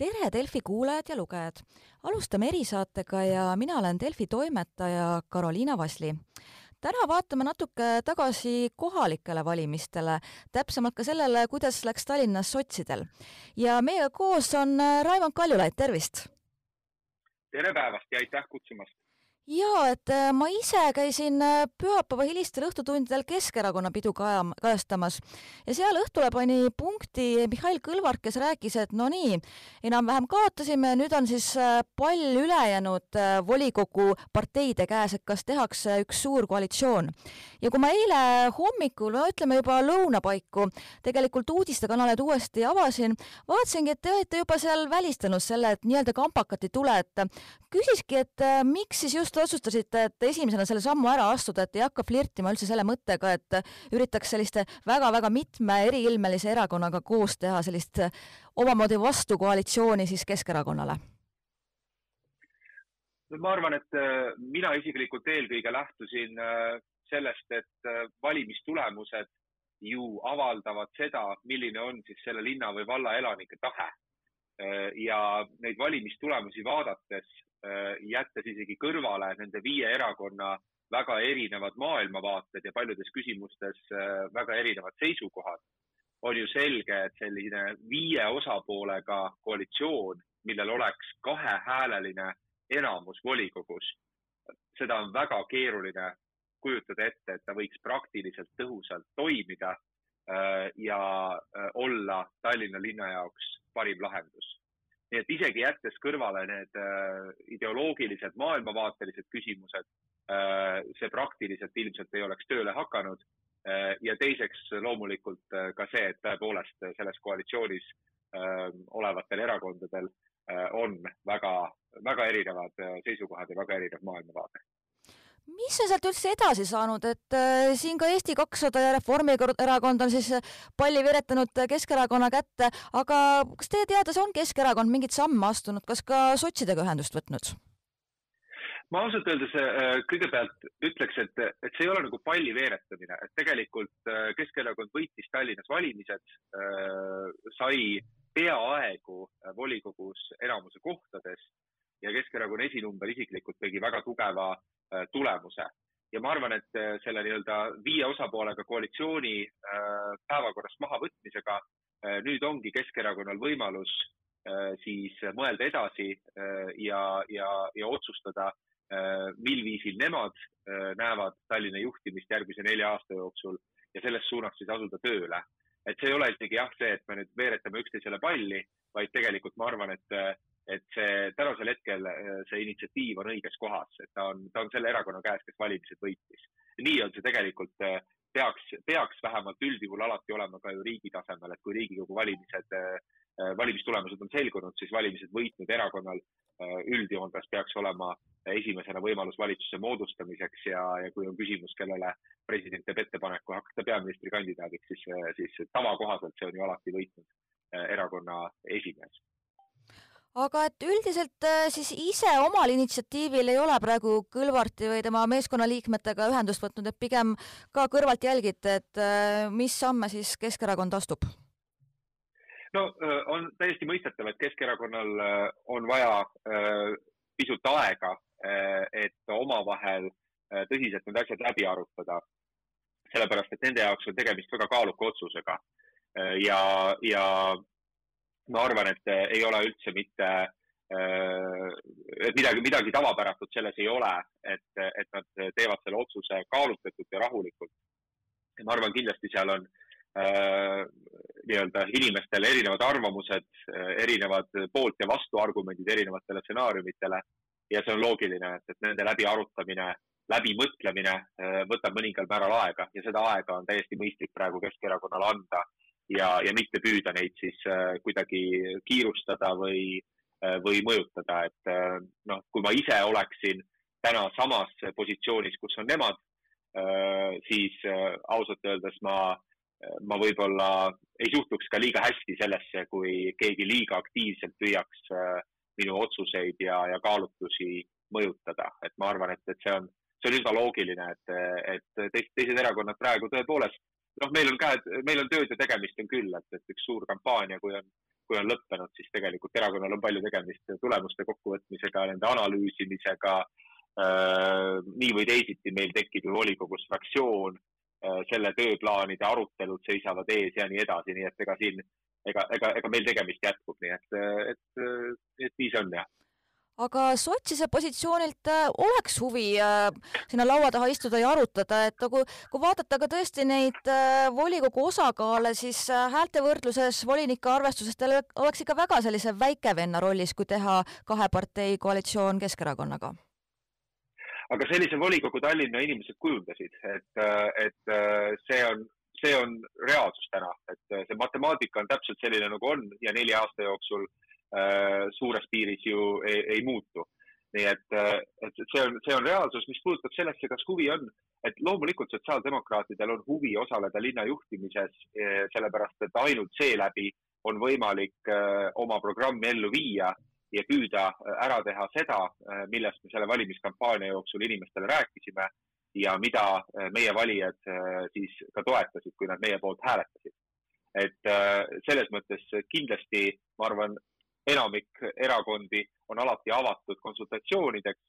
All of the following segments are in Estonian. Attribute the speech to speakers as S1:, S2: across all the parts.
S1: tere, Delfi kuulajad ja lugejad! alustame erisaatega ja mina olen Delfi toimetaja Karoliina Vasli. täna vaatame natuke tagasi kohalikele valimistele, täpsemalt ka sellele, kuidas läks Tallinnas sotsidel. ja meiega koos on Raimond Kaljulaid, tervist!
S2: tere päevast ja aitäh kutsumast!
S1: Jaa, et äh, ma ise käisin äh, pühapäeva hilistel õhtutundidel Keskerakonna pidu kaja-, kajastamas ja seal õhtule pani punkti Mihhail Kõlvart, kes rääkis, et no nii, enam-vähem kaotasime, nüüd on siis äh, pall ülejäänud volikogu parteide käes, et kas tehakse üks suur koalitsioon. ja kui ma eile hommikul, no ütleme juba lõuna paiku, tegelikult uudistekanaleid uuesti avasin, vaatasingi, et te olete juba seal välistanud selle, et nii-öelda kampakat ei tule, et küsiski, et miks siis just otsustasite, et esimesena selle sammu ära astuda, et ei hakka flirtima üldse selle mõttega, et üritaks selliste väga-väga mitme eriilmelise erakonnaga koos teha sellist omamoodi vastukoalitsiooni siis Keskerakonnale?
S2: ma arvan, et äh, mina isiklikult eelkõige lähtusin äh, sellest, et äh, valimistulemused ju avaldavad seda, milline on siis selle linna või valla elanike tahe. Ja neid valimistulemusi vaadates Äh, jättes isegi kõrvale nende viie erakonna väga erinevad maailmavaated ja paljudes küsimustes äh, väga erinevad seisukohad, on ju selge, et selline viie osapoolega koalitsioon, millel oleks kahehääleline enamus volikogus, seda on väga keeruline kujutada ette, et ta võiks praktiliselt tõhusalt toimida. äh, ja olla Tallinna linna jaoks parim lahendus nii et isegi jättes kõrvale need äh, ideoloogilised, maailmavaatelised küsimused äh,, see praktiliselt ilmselt ei oleks tööle hakanud äh,. ja teiseks loomulikult äh, ka see, et tõepoolest selles koalitsioonis äh, olevatel erakondadel äh, on väga, väga erinevad äh, seisukohad ja väga erinev maailmavaade
S1: mis on sealt üldse edasi saanud, et äh, siin ka Eesti kakssada ja Reformierakond on siis äh, palli veeretanud äh, Keskerakonna kätte, aga kas teie teada on Keskerakond mingeid samme astunud, kas ka sotsidega ühendust võtnud?
S2: ma ausalt öeldes äh, kõigepealt ütleks, et, et see ei ole nagu palli veeretamine, et tegelikult Keskerakond võitis Tallinnas valimised, sai peaaegu volikogus enamuse kohtadest ja Keskerakonna esinumber isiklikult tegi väga tugeva Äh, tulemuse ja ma arvan, et äh, selle nii-öelda viie osapoolega koalitsiooni äh, päevakorrast mahavõtmisega nüüd ongi Keskerakonnal võimalus siis mõelda edasi ja, ja, ja otsustada, mil viisil nemad näevad Tallinna juhtimist järgmise nelja aasta jooksul ja selles suunas siis asuda tööle. et see ei ole isegi jah, see, et me nüüd veeretame üksteisele palli, vaid tegelikult ma arvan, et et see tänasel hetkel äh, see initsiatiiv on õiges kohas, et ta on, ta on selle erakonna käes, kes valimised võitis. nii on see tegelikult, äh, peaks, peaks vähemalt üldjuhul alati olema ka ju riigi tasemel, et kui Riigikogu valimised, äh, valimistulemused on selgunud, siis valimised võitnud erakonnal üldjoontes peaks olema esimesena võimalus valitsuse moodustamiseks ja, ja kui on küsimus, kellele president teeb ettepaneku hakata peaministrikandidaadiks, siis, siis tava kohaselt see on ju alati võitnud erakonna esimees
S1: aga et üldiselt äh, siis ise omal initsiatiivil ei ole praegu Kõlvarti või tema meeskonnaliikmetega ühendust võtnud, et pigem ka kõrvalt jälgite, et äh, mis samme siis Keskerakond astub?
S2: no äh, on täiesti mõistetav, et Keskerakonnal on vaja pisut aega, et omavahel tõsiselt need asjad läbi arutada. sellepärast, et nende jaoks on tegemist väga kaaluka otsusega. ja, ja ma arvan, et eh, ei ole üldse mitte, eh, et midagi, midagi tavapäratut selles ei ole, et, et nad teevad selle otsuse kaalutletult ja rahulikult. ma arvan, kindlasti seal on äh, nii-öelda inimestel erinevad arvamused, erinevad poolt ja vastuargumendid erinevatele stsenaariumitele ja see on loogiline, et, et nende läbiarutamine, läbimõtlemine võtab mõningal määral aega ja seda aega on täiesti mõistlik praegu Keskerakonnale anda ja, ja mitte püüda neid siis äh, kuidagi kiirustada või, äh, või mõjutada, et äh, noh, kui ma ise oleksin täna samas positsioonis, kus on nemad, siis ausalt öeldes ma, ma võib-olla ei suhtuks ka liiga hästi sellesse, kui keegi liiga aktiivselt püüaks minu otsuseid ja, ja kaalutlusi mõjutada, et ma arvan, et, et see on, see on üsna loogiline, et, et teised, erakonnad praegu tõepoolest noh, meil on käed, meil on tööd ja tegemist on küll, et, et üks suur kampaania, kui on, kui on lõppenud, siis tegelikult erakonnal on palju tegemist tulemuste kokkuvõtmisega, nende analüüsimisega. nii või teisiti meil tekib ju volikogus fraktsioon, selle tööplaanide arutelud seisavad ees ja nii edasi, nii et ega siin, ega, ega, ega meil tegemist jätkub, nii et, et, et nii see on jah
S1: aga sotside positsioonilt äh, oleks huvi äh, sinna laua taha istuda ja arutada, et kui, kui vaadata ka tõesti neid äh, volikogu osakaale, siis häälte võrdluses volinike arvestuses teil oleks ikka väga sellise väikevenna rollis, kui teha kahe partei koalitsioon Keskerakonnaga.
S2: Aga sellise volikogu Tallinna inimesed kujundasid, et, et see on, see on reaalsus täna, et see matemaatika on täpselt selline, nagu on ja nelja aasta jooksul Äh, suures piiris ju ei, ei muutu. nii et, äh, et see on, see on reaalsus, mis puudutab sellesse, kas huvi on, et loomulikult sotsiaaldemokraatidel on huvi osaleda linna juhtimises, eh, sellepärast et ainult seeläbi on võimalik äh, oma programmi ellu viia ja püüda ära teha seda, millest me selle valimiskampaania jooksul inimestele rääkisime ja mida meie valijad siis ka toetasid, kui nad meie poolt hääletasid. et selles mõttes kindlasti ma arvan, enamik erakondi on alati avatud konsultatsioonideks.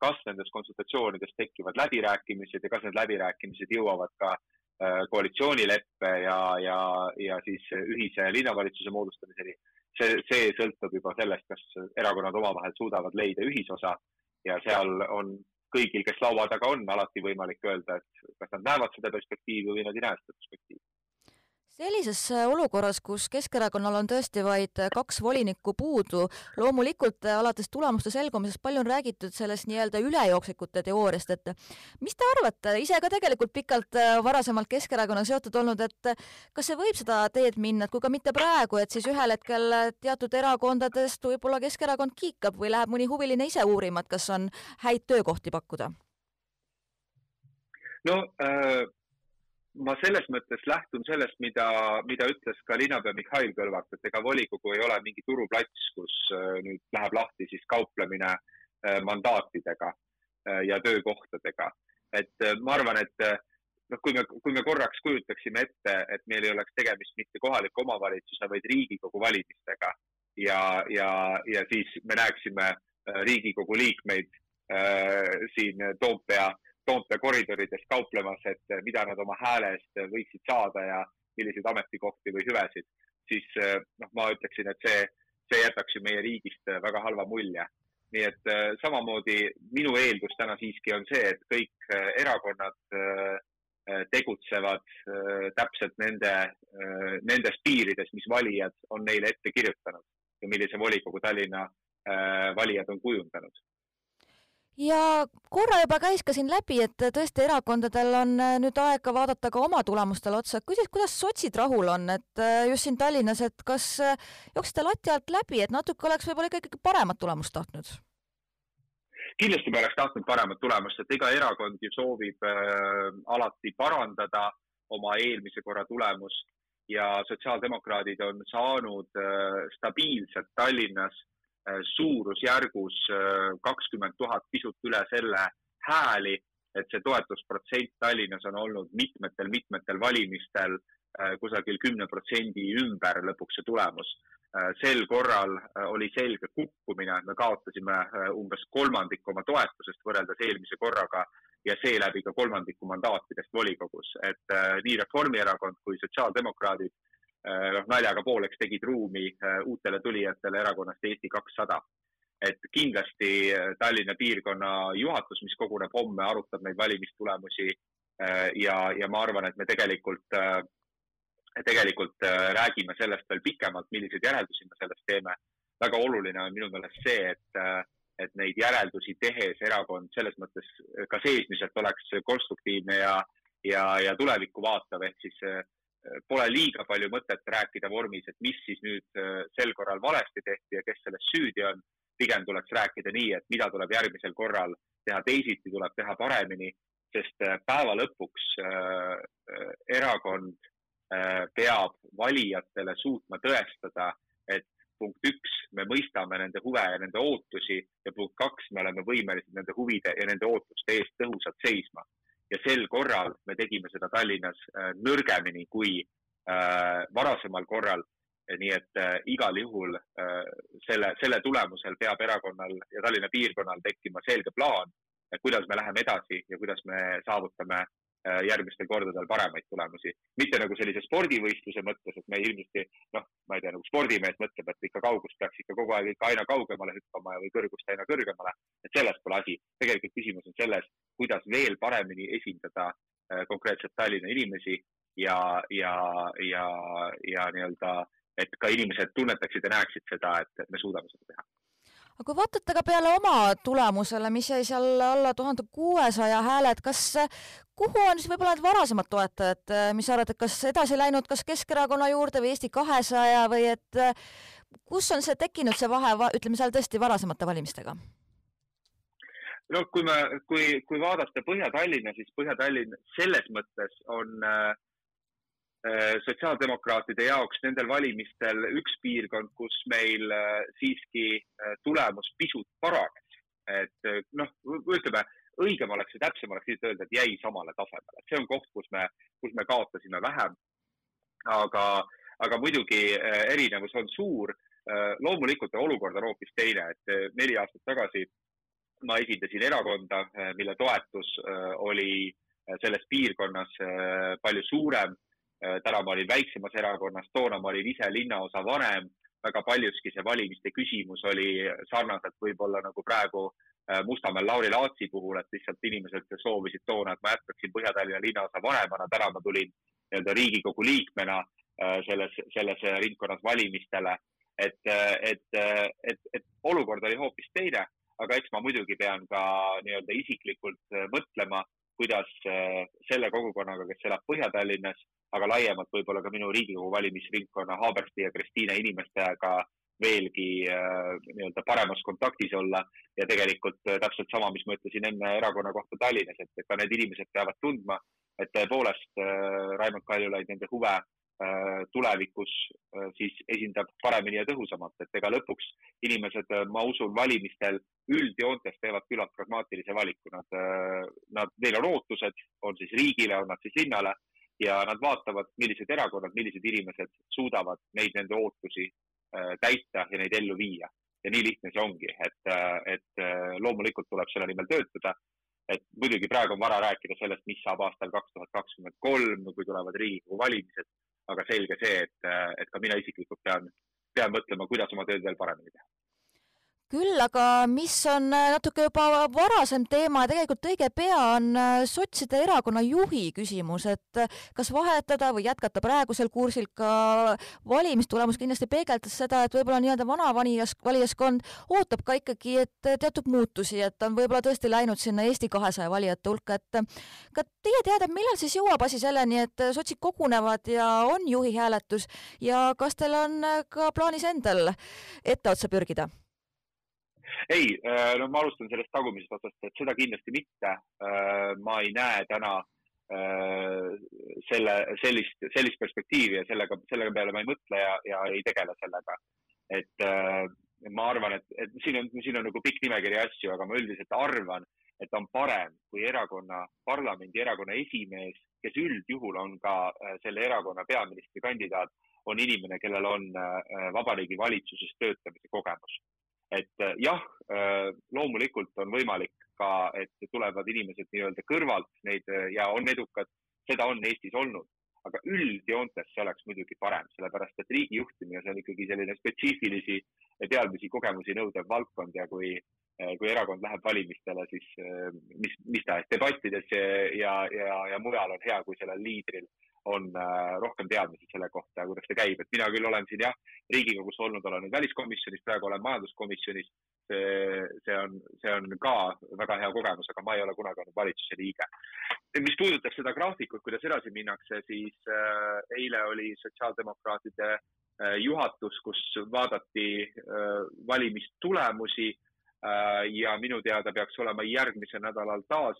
S2: kas nendes konsultatsioonides tekivad läbirääkimised ja kas need läbirääkimised jõuavad ka äh, koalitsioonileppe ja, ja, ja siis ühise linnavalitsuse moodustamiseni. see, see sõltub juba sellest, kas erakonnad omavahel suudavad leida ühisosa ja seal on kõigil, kes laua taga on, alati võimalik öelda, et kas nad näevad seda perspektiivi või nad ei näe seda perspektiivi
S1: sellises äh, olukorras, kus Keskerakonnal on tõesti vaid äh, kaks volinikku puudu, loomulikult äh, alates tulemuste selgumisest palju on räägitud sellest nii-öelda ülejooksjate teooriast, et mis te arvate, ise ka tegelikult pikalt varasemalt Keskerakonnaga seotud olnud, et kas see võib seda teed minna, et kui ka mitte praegu, et siis ühel hetkel teatud erakondadest võib-olla Keskerakond kiikab või läheb mõni huviline ise uurima, et kas on häid töökohti pakkuda?
S2: no äh ma selles mõttes lähtun sellest, mida, mida ütles ka linnapea Mihhail Kõlvart, et ega volikogu ei ole mingi turuplats, kus äh, nüüd läheb lahti siis kauplemine äh, mandaatidega äh, ja töökohtadega. et ma arvan, et noh, kui me, kui me korraks kujutaksime ette, et meil ei oleks tegemist mitte kohaliku omavalitsuse, vaid Riigikogu valimistega ja, ja, ja siis me näeksime Riigikogu liikmeid äh, siin Toompea äh, Toompea koridorides kauplemas, et eh, mida nad oma hääle eest eh, võiksid saada ja milliseid ametikohti või hüvesid, siis eh, noh, ma ütleksin, et see, see jätaks ju meie riigist väga halva mulje. nii et samamoodi minu eeldus täna siiski on see, et kõik erakonnad tegutsevad täpselt nende, nendes piirides, mis valijad on neile ette kirjutanud ja millise volikogu Tallinna valijad on kujundanud
S1: ja korra juba käis ka siin läbi, et tõesti erakondadel on äh, nüüd aega vaadata ka oma tulemustele otsa, kuidas, kuidas sotsid rahul on, et äh, just siin Tallinnas, et kas äh, jooksite lati alt läbi, et natuke oleks võib-olla ikkagi paremat tulemust tahtnud?
S2: kindlasti me oleks tahtnud paremat tulemust, et iga erakond ju soovib äh, alati parandada oma eelmise korra tulemust ja sotsiaaldemokraadid on saanud äh, stabiilselt Tallinnas suurusjärgus äh, kakskümmend tuhat, pisut üle selle hääli, et see toetusprotsent Tallinnas on olnud mitmetel-mitmetel valimistel äh, kusagil kümne protsendi ümber lõpuks see tulemus. sel korral oli selge kukkumine, me kaotasime umbes kolmandiku oma toetusest võrreldes eelmise korraga ja seeläbi ka kolmandiku mandaatidest volikogus, et nii Reformierakond kui sotsiaaldemokraadid Äh, noh, naljaga pooleks tegid ruumi äh, uutele tulijatele erakonnast Eesti kakssada. et kindlasti äh, Tallinna piirkonna juhatus, mis koguneb homme, arutab neid valimistulemusi ja, ja ma arvan, et me tegelikult, tegelikult räägime sellest veel pikemalt, milliseid järeldusi me sellest teeme. väga oluline on minu meelest see, et et neid järeldusi tehes erakond selles mõttes ka seesmiselt oleks konstruktiivne ja, ja, ja tulevikku vaatav, ehk siis pole liiga palju mõtet rääkida vormis, et mis siis nüüd äh, sel korral valesti tehti ja kes selles süüdi on. pigem tuleks rääkida nii, et mida tuleb järgmisel korral teha teisiti, tuleb teha paremini, sest äh, päeva lõpuks äh, äh, erakond äh, peab valijatele suutma tõestada, et punkt üks, me mõistame nende huve ja nende ootusi ja punkt kaks, me oleme võimelised nende huvide ja nende ootuste eest tõhusalt seisma ja sel korral me tegime seda Tallinnas äh, nõrgemini kui äh, varasemal korral. nii et äh, igal juhul selle, selle tulemusel peab erakonnal ja Tallinna piirkonnal tekkima selge plaan, kuidas me läheme edasi ja kuidas me saavutame järgmistel kordadel paremaid tulemusi. mitte nagu sellise spordivõistluse mõttes, et me ilmselt noh, ma ei tea, nagu spordimees mõtleb, et ikka kaugust peaks ikka kogu aeg ikka aina kaugemale hüppama või kõrgust aina kõrgemale. et selles pole asi. tegelikult küsimus on selles, kuidas veel paremini esindada konkreetselt Tallinna inimesi ja, ja, ja, ja nii-öelda äh, et ka inimesed tunnetaksid ja näeksid seda, et me suudame seda teha
S1: aga kui vaatate ka peale oma tulemusele, mis jäi seal alla tuhande kuuesaja hääle, et kas, kuhu on siis võib-olla need varasemad toetajad, mis sa arvad, et kas edasi läinud kas Keskerakonna juurde või Eesti kahesaja või et kus on see tekkinud, see vahe, ütleme seal tõesti varasemate valimistega?
S2: No kui me, kui, kui vaadata Põhja-Tallinna, siis Põhja-Tallinn selles mõttes on äh, Äh, sotsiaaldemokraatide jaoks nendel valimistel üks piirkond, kus meil äh, siiski äh, tulemus pisut paranes. et noh, ütleme, õigem oleks ja täpsem oleks lihtsalt öelda, et jäi samale tasemele, see on koht, kus me, kus me kaotasime vähem. aga, aga muidugi erinevus on suur. loomulikult olukord on hoopis teine, et neli aastat tagasi ma esindasin erakonda, mille toetus oli selles piirkonnas palju suurem. Täna ma olin väiksemas erakonnas, toona ma olin ise linnaosa vanem, väga paljuski see valimiste küsimus oli sarnaselt võib-olla nagu praegu Mustamäel Lauri Laatsi puhul, et lihtsalt inimesed soovisid toona, et ma jätkaksin Põhja-Tallinna linnaosa vanemana, täna ma tulin nii-öelda Riigikogu liikmena selles, selles ringkonnas valimistele. et, et, et, et olukord oli hoopis teine, aga eks ma muidugi pean ka nii-öelda isiklikult mõtlema, kuidas selle kogukonnaga, kes elab Põhja-Tallinnas aga laiemalt võib-olla ka minu Riigikogu valimisringkonna Haabersti ja Kristiine inimestega veelgi äh, nii-öelda paremas kontaktis olla. Ja tegelikult äh, täpselt sama, mis ma ütlesin enne erakonna kohta Tallinnas, et ka need inimesed peavad tundma, et tõepoolest äh, Raimond Kaljulaid nende huve äh, tulevikus äh, siis esindab paremini ja tõhusamalt, et ega lõpuks inimesed, äh, ma usun, valimistel üldjoontes teevad küllalt pragmaatilise valiku, nad, nad, neil on ootused, on siis riigile, on nad siis linnale ja nad vaatavad, millised erakonnad, millised inimesed suudavad neid nende ootusi äh, täita ja neid ellu viia. ja nii lihtne see ongi, et, äh, et äh, loomulikult tuleb selle nimel töötada. et muidugi praegu on vara rääkida sellest, mis saab aastal kaks tuhat kakskümmend kolm, kui tulevad Riigikogu valimised, aga selge see, et, et ka mina isiklikult pean, pean mõtlema, kuidas oma tööd veel paremini teha
S1: küll aga mis on äh, natuke juba varasem teema ja tegelikult õige pea on äh, sotside erakonna juhi küsimus, et äh, kas vahetada või jätkata praegusel kursil ka valimistulemus kindlasti peegeldas seda, et võib-olla nii-öelda vana valijas, valijaskond ootab ka ikkagi, et teatud muutusi, et on võib-olla tõesti läinud sinna Eesti kahesaja valijate hulka, et ka teie teada, millal siis jõuab asi selleni, et sotsid kogunevad ja on juhi hääletus ja kas teil on ka plaanis endal etteotsa pürgida?
S2: Ei, äh, no ma alustan sellest tagumisest otsast, et seda kindlasti mitte. Äh, ma ei näe täna äh, selle, sellist, sellist perspektiivi ja sellega, selle peale ma ei mõtle ja, ja ei tegele sellega. et ma arvan, et, et siin on, siin on nagu pikk nimekiri asju, aga ma üldiselt arvan, et on parem, kui erakonna, parlamendi erakonna esimees, kes üldjuhul on ka selle erakonna peaministrikandidaat, on inimene, kellel on Vabariigi Valitsuses töötamise kogemus et äh, jah, äh, loomulikult on võimalik ka, et tulevad inimesed nii-öelda kõrvalt neid äh, ja on edukad, seda on Eestis olnud, aga üldjoontes see oleks muidugi parem, sellepärast et riigi juhtimine, see on ikkagi selline spetsiifilisi teadmisi, kogemusi nõudev valdkond ja kui, kui erakond läheb valimistele, siis mis, mis tahes debattides ja, ja, ja mujal on hea, kui sellel liidril on äh, rohkem teadmisi selle kohta, kuidas see käib, et mina küll olen siin jah, Riigikogus olnud, olen nüüd väliskomisjonis, praegu olen majanduskomisjonis. see, see on, see on ka väga hea kogemus, aga ma ei ole kunagi olnud valitsuse liige. mis puudutab seda graafikut, kuidas edasi minnakse, siis äh, eile oli sotsiaaldemokraatide äh, juhatus, kus vaadati valimistulemusi ja minu teada peaks olema järgmisel nädalal taas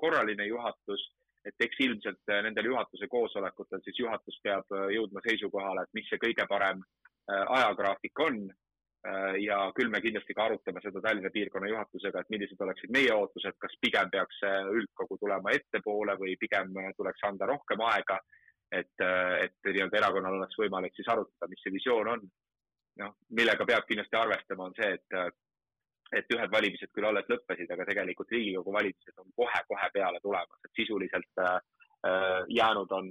S2: korraline juhatus et eks ilmselt äh, nendel juhatuse koosolekutel siis juhatus peab äh, jõudma seisukohale, et mis see kõige parem äh, ajagraafik on. ja küll me kindlasti ka arutame seda Tallinna piirkonna juhatusega, et millised oleksid meie ootused, kas pigem peaks üldkogu tulema ettepoole või pigem tuleks anda rohkem aega. et, et nii-öelda erakonnal oleks võimalik siis arutada, mis see visioon on. noh, millega peab kindlasti arvestama, on see, et, et ühed valimised küll alles lõppesid, aga tegelikult Riigikogu valimised on kohe-kohe peale tulemas, et sisuliselt äh, jäänud on,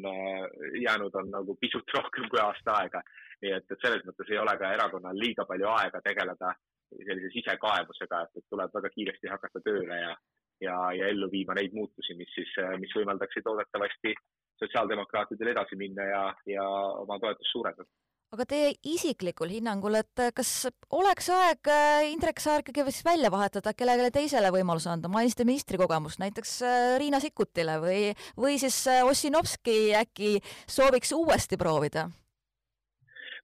S2: jäänud on nagu pisut rohkem kui aasta aega. nii et, et selles mõttes ei ole ka erakonnal liiga palju aega tegeleda sellise sisekaebusega, et, tuleb väga kiiresti hakata tööle ja, ja, ja ellu viima neid muutusi, mis siis, mis võimaldaksid loodetavasti sotsiaaldemokraatidel edasi minna ja, ja oma toetust suurendada
S1: aga teie isiklikul hinnangul, et kas oleks aeg äh, Indrek Saar ikkagi siis välja vahetada, kellelegi teisele võimaluse anda, mainisite ministrikogemust näiteks äh, Riina Sikkutile või, või siis äh, Ossinovski äkki sooviks uuesti proovida?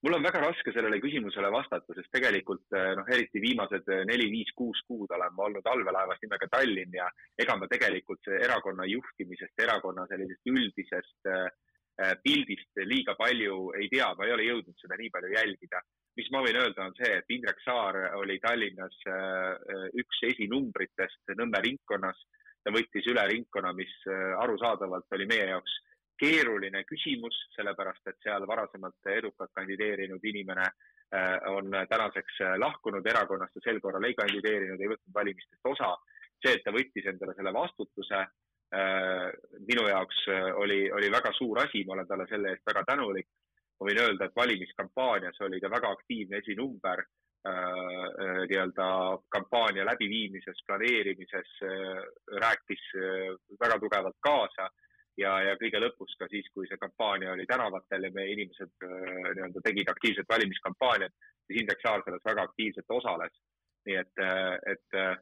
S2: mul on väga raske sellele küsimusele vastata, sest tegelikult noh, eriti viimased neli-viis-kuus kuud olen ma olnud allveelaevas nimega Tallinn ja ega ma tegelikult erakonna juhtimisest, erakonna sellisest üldisest eh, pildist liiga palju ei tea, ma ei ole jõudnud seda nii palju jälgida. mis ma võin öelda, on see, et Indrek Saar oli Tallinnas üks esinumbritest Nõmme ringkonnas. ta võttis üle ringkonna, mis arusaadavalt oli meie jaoks keeruline küsimus, sellepärast et seal varasemalt edukalt kandideerinud inimene äh, on tänaseks äh, lahkunud erakonnast ja sel korral ei kandideerinud, ei võtnud valimistest osa. see, et ta võttis endale selle vastutuse, äh, minu jaoks oli, oli väga suur asi, ma olen talle selle eest väga tänulik. ma võin öelda, et valimiskampaanias oli ta väga aktiivne esinumber nii-öelda kampaania läbiviimises, planeerimises, rääkis väga tugevalt kaasa ja, ja kõige lõpus ka siis, kui see kampaania oli tänavatel ja meie inimesed äh, nii-öelda tegid aktiivset valimiskampaaniat, siis Indrek Saar selles väga aktiivselt osales. nii et, äh, et äh,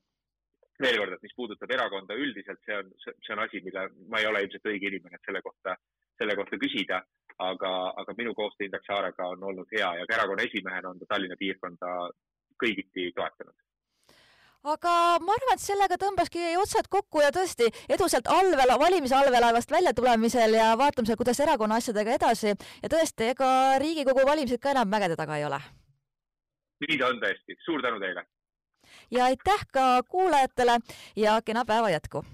S2: veel kord, et mis puudutab erakonda üldiselt, see on, see on asi, mille ma ei ole ilmselt õige inimene, et selle kohta, selle kohta küsida, aga, aga minu koostöö Indrek Saarega on olnud hea ja ka erakonna esimehena on ta Tallinna piirkonda kõigiti toetanud
S1: aga ma arvan, et sellega tõmbaski otsad kokku ja tõesti edu sealt allvel, valimise allveelaevast välja tulemisel ja vaatamisel, kuidas erakonna asjadega edasi ja tõesti, ega Riigikogu valimised ka enam mägede taga ei ole.
S2: nii ta on tõesti, suur tänu teile!
S1: Ja aitäh ka kuulajatele ja kena päeva jätku!